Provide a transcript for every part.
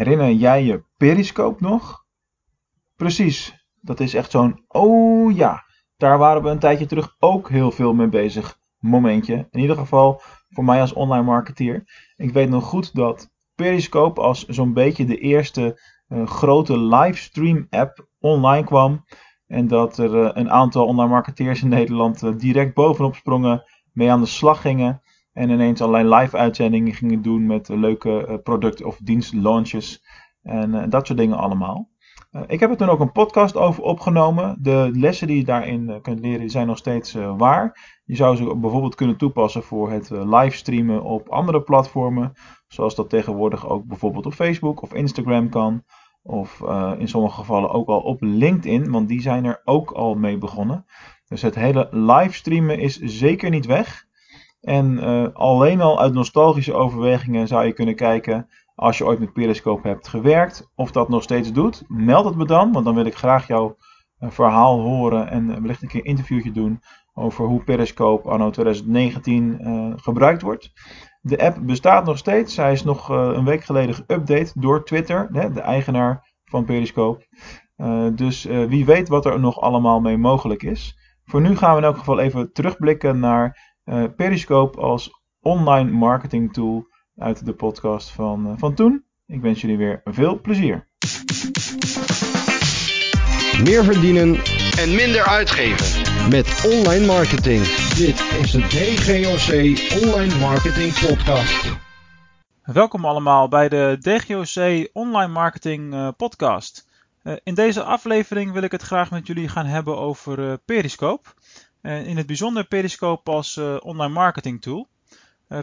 herinner jij je Periscope nog? Precies, dat is echt zo'n oh ja, daar waren we een tijdje terug ook heel veel mee bezig momentje. In ieder geval voor mij als online marketeer. Ik weet nog goed dat Periscope als zo'n beetje de eerste uh, grote livestream app online kwam. En dat er uh, een aantal online marketeers in Nederland uh, direct bovenop sprongen, mee aan de slag gingen. En ineens allerlei live uitzendingen gingen doen met leuke product- of dienstlaunches. En dat soort dingen allemaal. ik heb er toen ook een podcast over opgenomen. De lessen die je daarin kunt leren zijn nog steeds waar. Je zou ze bijvoorbeeld kunnen toepassen voor het livestreamen op andere platformen. Zoals dat tegenwoordig ook bijvoorbeeld op Facebook of Instagram kan. Of in sommige gevallen ook al op LinkedIn, want die zijn er ook al mee begonnen. Dus het hele livestreamen is zeker niet weg. En uh, alleen al uit nostalgische overwegingen zou je kunnen kijken, als je ooit met Periscope hebt gewerkt, of dat nog steeds doet. Meld het me dan, want dan wil ik graag jouw uh, verhaal horen en wellicht een keer een interviewtje doen over hoe Periscope anno 2019 gebruikt wordt. De app bestaat nog steeds. Hij is nog een week geleden geüpdate door Twitter, hè, de eigenaar van Periscope. Dus wie weet wat er nog allemaal mee mogelijk is. Voor nu gaan we in elk geval even terugblikken naar Periscope als online marketing tool uit de podcast van, van toen. Ik wens jullie weer veel plezier. Meer verdienen en minder uitgeven met online marketing. Dit is de DGOC Online Marketing Podcast. Welkom allemaal bij de DGOC Online Marketing uh, Podcast. Uh, in deze aflevering wil ik het graag met jullie gaan hebben over uh, Periscope. in het bijzonder Periscope als online marketing tool.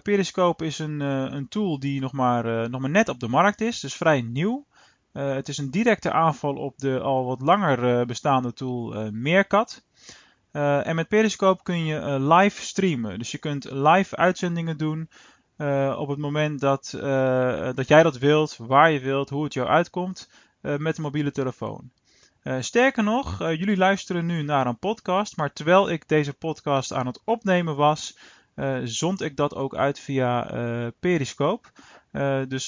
Periscope is een, een tool die nog maar, nog maar net op de markt is, dus vrij nieuw. het is een directe aanval op de al wat langer bestaande tool Meerkat. Uh, en met Periscope kun je live streamen. Dus je kunt live uitzendingen doen op het moment dat, dat jij dat wilt, waar je wilt, hoe het jou uitkomt met een mobiele telefoon. Sterker nog, jullie luisteren nu naar een podcast, maar terwijl ik deze podcast aan het opnemen was, zond ik dat ook uit via Periscope. dus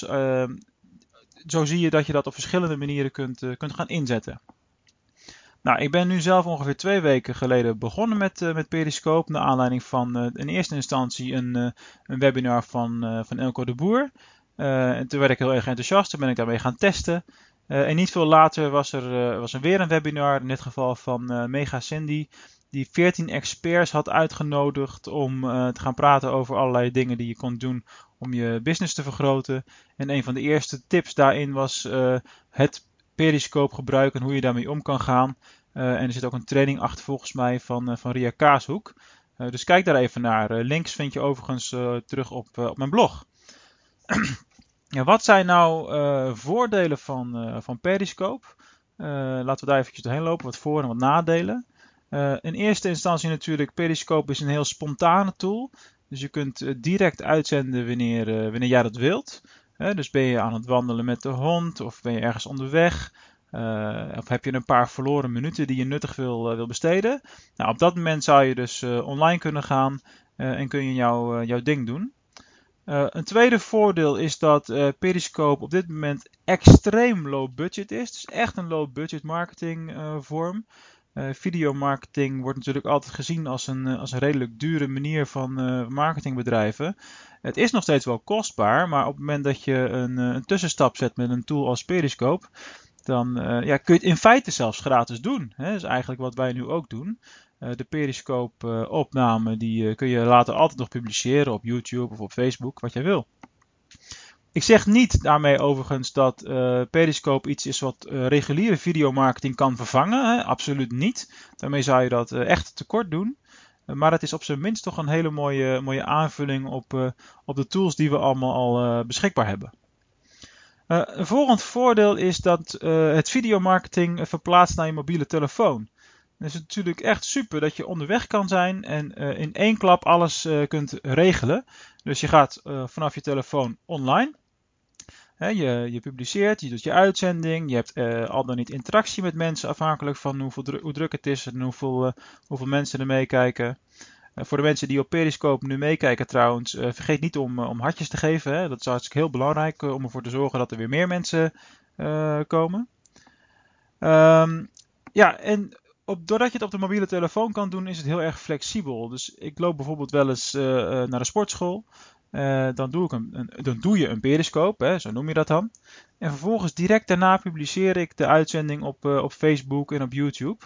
zo zie je dat je dat op verschillende manieren kunt, kunt gaan inzetten. Nou, ik ben nu zelf ongeveer twee weken geleden begonnen met, met Periscope. Naar aanleiding van in eerste instantie een, een webinar van, van Elko de Boer. en toen werd ik heel erg enthousiast. Toen ben ik daarmee gaan testen. En niet veel later was er, was er weer een webinar. In dit geval van Mega Cindy. Die 14 experts had uitgenodigd om te gaan praten over allerlei dingen die je kon doen om je business te vergroten. En een van de eerste tips daarin was het Periscope gebruiken en hoe je daarmee om kan gaan. En er zit ook een training achter volgens mij van, van Ria Kaashoek. Dus kijk daar even naar. links vind je overigens terug op, op mijn blog. Wat zijn nou voordelen van, van Periscope? laten we daar eventjes doorheen lopen. Wat voor- en wat nadelen. in eerste instantie natuurlijk, Periscope is een heel spontane tool. Dus je kunt direct uitzenden wanneer, wanneer jij dat wilt dus ben je aan het wandelen met de hond of ben je ergens onderweg. Of heb je een paar verloren minuten die je nuttig wil, wil besteden. Nou, op dat moment zou je dus online kunnen gaan en kun je jou, jouw ding doen. Een tweede voordeel is dat Periscope op dit moment extreem low budget is. Dus echt een low budget marketing vorm. videomarketing wordt natuurlijk altijd gezien als een, als een redelijk dure manier van marketingbedrijven. Het is nog steeds wel kostbaar, maar op het moment dat je een, eh, een tussenstap zet met een tool als Periscope, dan ja, kun je het in feite zelfs gratis doen. Hè? Dat is eigenlijk wat wij nu ook doen. Uh, de Periscope-opname die kun je later altijd nog publiceren op YouTube of op Facebook, wat jij wil. Ik zeg niet daarmee overigens dat Periscope iets is wat reguliere videomarketing kan vervangen. Hè? Absoluut niet. Daarmee zou je dat echt tekort doen. Maar het is op zijn minst toch een hele mooie, mooie aanvulling op, op de tools die we allemaal al beschikbaar hebben. Een volgend voordeel is dat het videomarketing verplaatst naar je mobiele telefoon. Het is natuurlijk echt super dat je onderweg kan zijn en in één klap alles kunt regelen. Dus je gaat vanaf je telefoon online je, je, publiceert, je doet je uitzending, je hebt al dan niet interactie met mensen afhankelijk van hoe druk het is en hoeveel, hoeveel mensen er meekijken. voor de mensen die op Periscope nu meekijken trouwens, vergeet niet om, om hartjes te geven. Hè? Dat is hartstikke heel belangrijk om ervoor te zorgen dat er weer meer mensen komen. Um, ja, en doordat je het op de mobiele telefoon kan doen, is het heel erg flexibel. Dus ik loop bijvoorbeeld wel eens uh, naar de sportschool. Uh, dan, doe ik een, dan doe je een periscope, hè, zo noem je dat dan. En vervolgens direct daarna publiceer ik de uitzending op, op Facebook en op YouTube.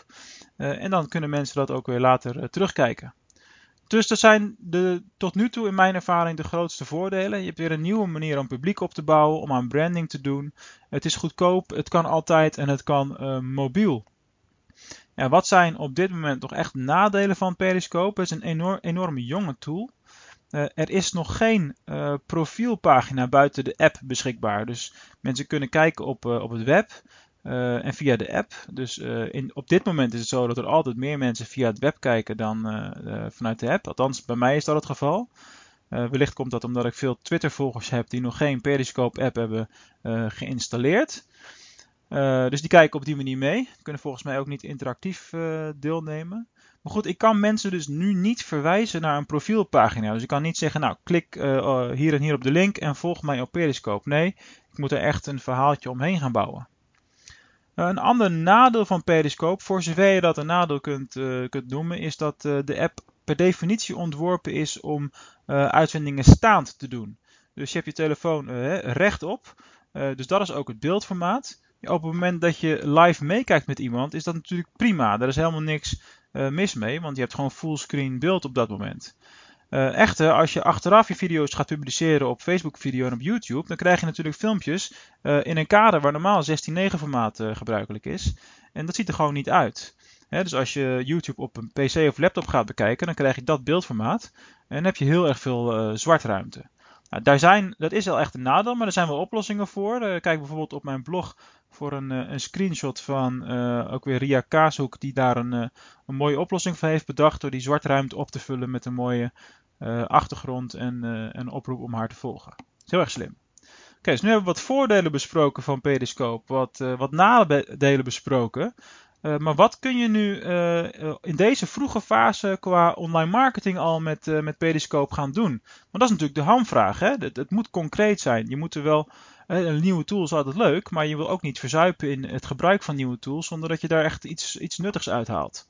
en dan kunnen mensen dat ook weer later terugkijken. Dus dat zijn de, tot nu toe in mijn ervaring de grootste voordelen. Je hebt weer een nieuwe manier om publiek op te bouwen, om aan branding te doen. Het is goedkoop, het kan altijd en het kan mobiel. En wat zijn op dit moment toch echt nadelen van Periscope? Het is een enorm, enorme jonge tool. Uh, er is nog geen uh, profielpagina buiten de app beschikbaar. Dus mensen kunnen kijken op, uh, op het web en via de app. Dus in, op dit moment is het zo dat er altijd meer mensen via het web kijken dan vanuit de app. Althans, bij mij is dat het geval. wellicht komt dat omdat ik veel Twitter-volgers heb die nog geen Periscope-app hebben geïnstalleerd. Uh, dus die kijken op die manier mee. Kunnen volgens mij ook niet interactief uh, deelnemen. Maar goed, ik kan mensen dus nu niet verwijzen naar een profielpagina. Dus ik kan niet zeggen, nou, klik uh, hier en hier op de link en volg mij op Periscope. Nee, ik moet er echt een verhaaltje omheen gaan bouwen. een ander nadeel van Periscope, voor zover je dat een nadeel kunt, kunt noemen, is dat de app per definitie ontworpen is om uitzendingen staand te doen. Dus je hebt je telefoon rechtop. dus dat is ook het beeldformaat op het moment dat je live meekijkt met iemand, is dat natuurlijk prima. Daar is helemaal niks uh, mis mee, want je hebt gewoon fullscreen beeld op dat moment. Uh, echter, als je achteraf je video's gaat publiceren op Facebook video en op YouTube, dan krijg je natuurlijk filmpjes uh, in een kader waar normaal 16:9 formaat gebruikelijk is. En dat ziet er gewoon niet uit. dus als je YouTube op een PC of laptop gaat bekijken, dan krijg je dat beeldformaat. En dan heb je heel erg veel zwartruimte. Nou, daar zijn, dat is wel echt een nadeel, maar er zijn wel oplossingen voor. Kijk bijvoorbeeld op mijn blog voor een, uh, een screenshot van uh, ook weer Ria Kaashoek, die daar een, een mooie oplossing voor heeft bedacht door die zwartruimte op te vullen met een mooie achtergrond en een oproep om haar te volgen. heel erg slim. Oké, dus nu hebben we wat voordelen besproken van Periscope, wat, wat nadelen besproken. Uh, maar wat kun je nu uh, in deze vroege fase qua online marketing al met, uh, met Periscope gaan doen? Want dat is natuurlijk de hamvraag. Hè? Het moet concreet zijn. Je moet er wel. Een nieuwe tool is altijd leuk, maar je wil ook niet verzuipen in het gebruik van nieuwe tools zonder dat je daar echt iets, iets nuttigs uithaalt.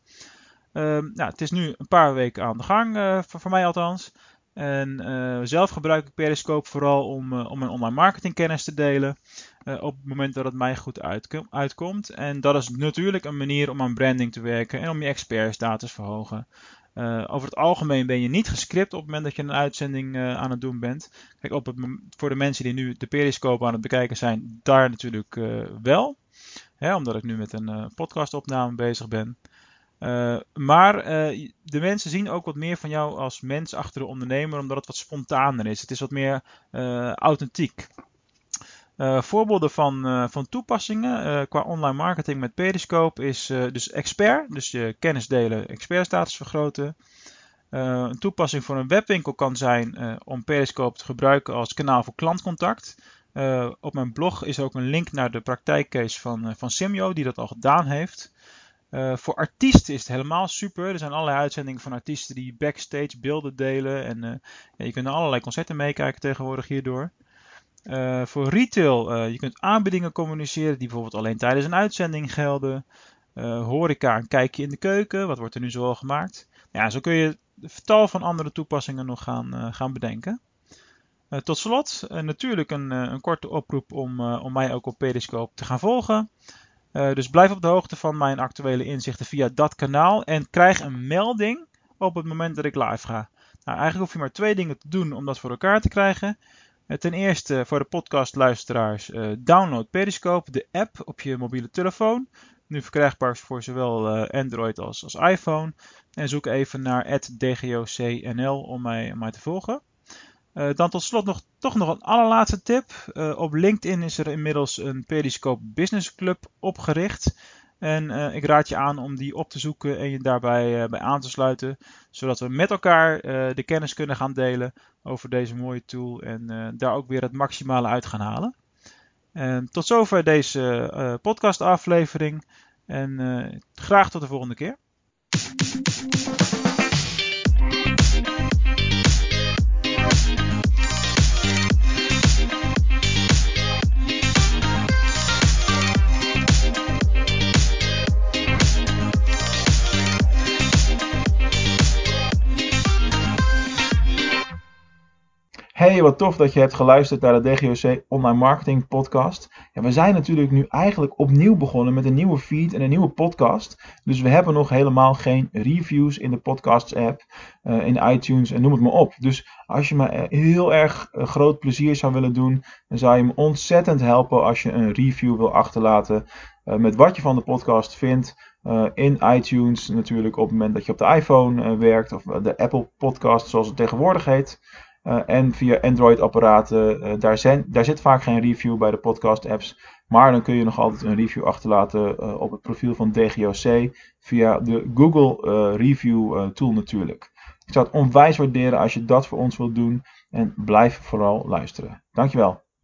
Ehm, nou, het is nu een paar weken aan de gang, voor, voor mij althans. En uh, zelf gebruik ik Periscope vooral om, uh, om mijn online marketing kennis te delen. Op het moment dat het mij goed uitkom uitkomt. En dat is natuurlijk een manier om aan branding te werken en om je expertstatus te verhogen. Over het algemeen ben je niet gescript op het moment dat je een uitzending aan het doen bent. Kijk, op het, voor de mensen die nu de Periscope aan het bekijken zijn, daar natuurlijk wel. Hè, omdat ik nu met een podcastopname bezig ben. Maar de mensen zien ook wat meer van jou als mens achter de ondernemer, omdat het wat spontaner is. Het is wat meer authentiek. voorbeelden van, van toepassingen qua online marketing met Periscope is dus expert, dus je kennis delen, expertstatus vergroten. een toepassing voor een webwinkel kan zijn om Periscope te gebruiken als kanaal voor klantcontact. op mijn blog is ook een link naar de praktijkcase van, van Simio, die dat al gedaan heeft. Voor artiesten is het helemaal super. Er zijn allerlei uitzendingen van artiesten die backstage beelden delen. En je kunt allerlei concerten meekijken tegenwoordig hierdoor. Uh, voor retail, je kunt aanbiedingen communiceren die bijvoorbeeld alleen tijdens een uitzending gelden. horeca, een kijkje in de keuken. Wat wordt er nu zoal gemaakt? Ja, zo kun je vertal van andere toepassingen nog gaan, gaan bedenken. tot slot, natuurlijk een, een korte oproep om, om mij ook op Periscope te gaan volgen. Uh, dus blijf op de hoogte van mijn actuele inzichten via dat kanaal. En krijg een melding op het moment dat ik live ga. Nou, eigenlijk hoef je maar twee dingen te doen om dat voor elkaar te krijgen. Uh, ten eerste voor de podcastluisteraars, uh, download Periscope, de app op je mobiele telefoon. Nu verkrijgbaar voor zowel Android als, als iPhone. En zoek even naar @dgocnl om mij, om mij te volgen. Dan tot slot nog, toch nog een allerlaatste tip. Op LinkedIn is er inmiddels een Periscope Business Club opgericht. En uh, ik raad je aan om die op te zoeken en je daarbij bij aan te sluiten. Zodat we met elkaar de kennis kunnen gaan delen over deze mooie tool. En daar ook weer het maximale uit gaan halen. En tot zover deze podcast aflevering. En graag tot de volgende keer. Hey, wat tof dat je hebt geluisterd naar de DGOC Online Marketing Podcast. Ja, we zijn natuurlijk nu eigenlijk opnieuw begonnen met een nieuwe feed en een nieuwe podcast. Dus we hebben nog helemaal geen reviews in de Podcasts app, uh, in iTunes en noem het maar op. Dus als je me heel erg uh, groot plezier zou willen doen, dan zou je me ontzettend helpen als je een review wil achterlaten met wat je van de podcast vindt. In iTunes natuurlijk op het moment dat je op de iPhone werkt of de Apple Podcast zoals het tegenwoordig heet. Uh, en via Android apparaten, daar, daar zit vaak geen review bij de podcast apps. Maar dan kun je nog altijd een review achterlaten op het profiel van DGOC via de Google Review tool natuurlijk. Ik zou het onwijs waarderen als je dat voor ons wilt doen en blijf vooral luisteren. Dankjewel.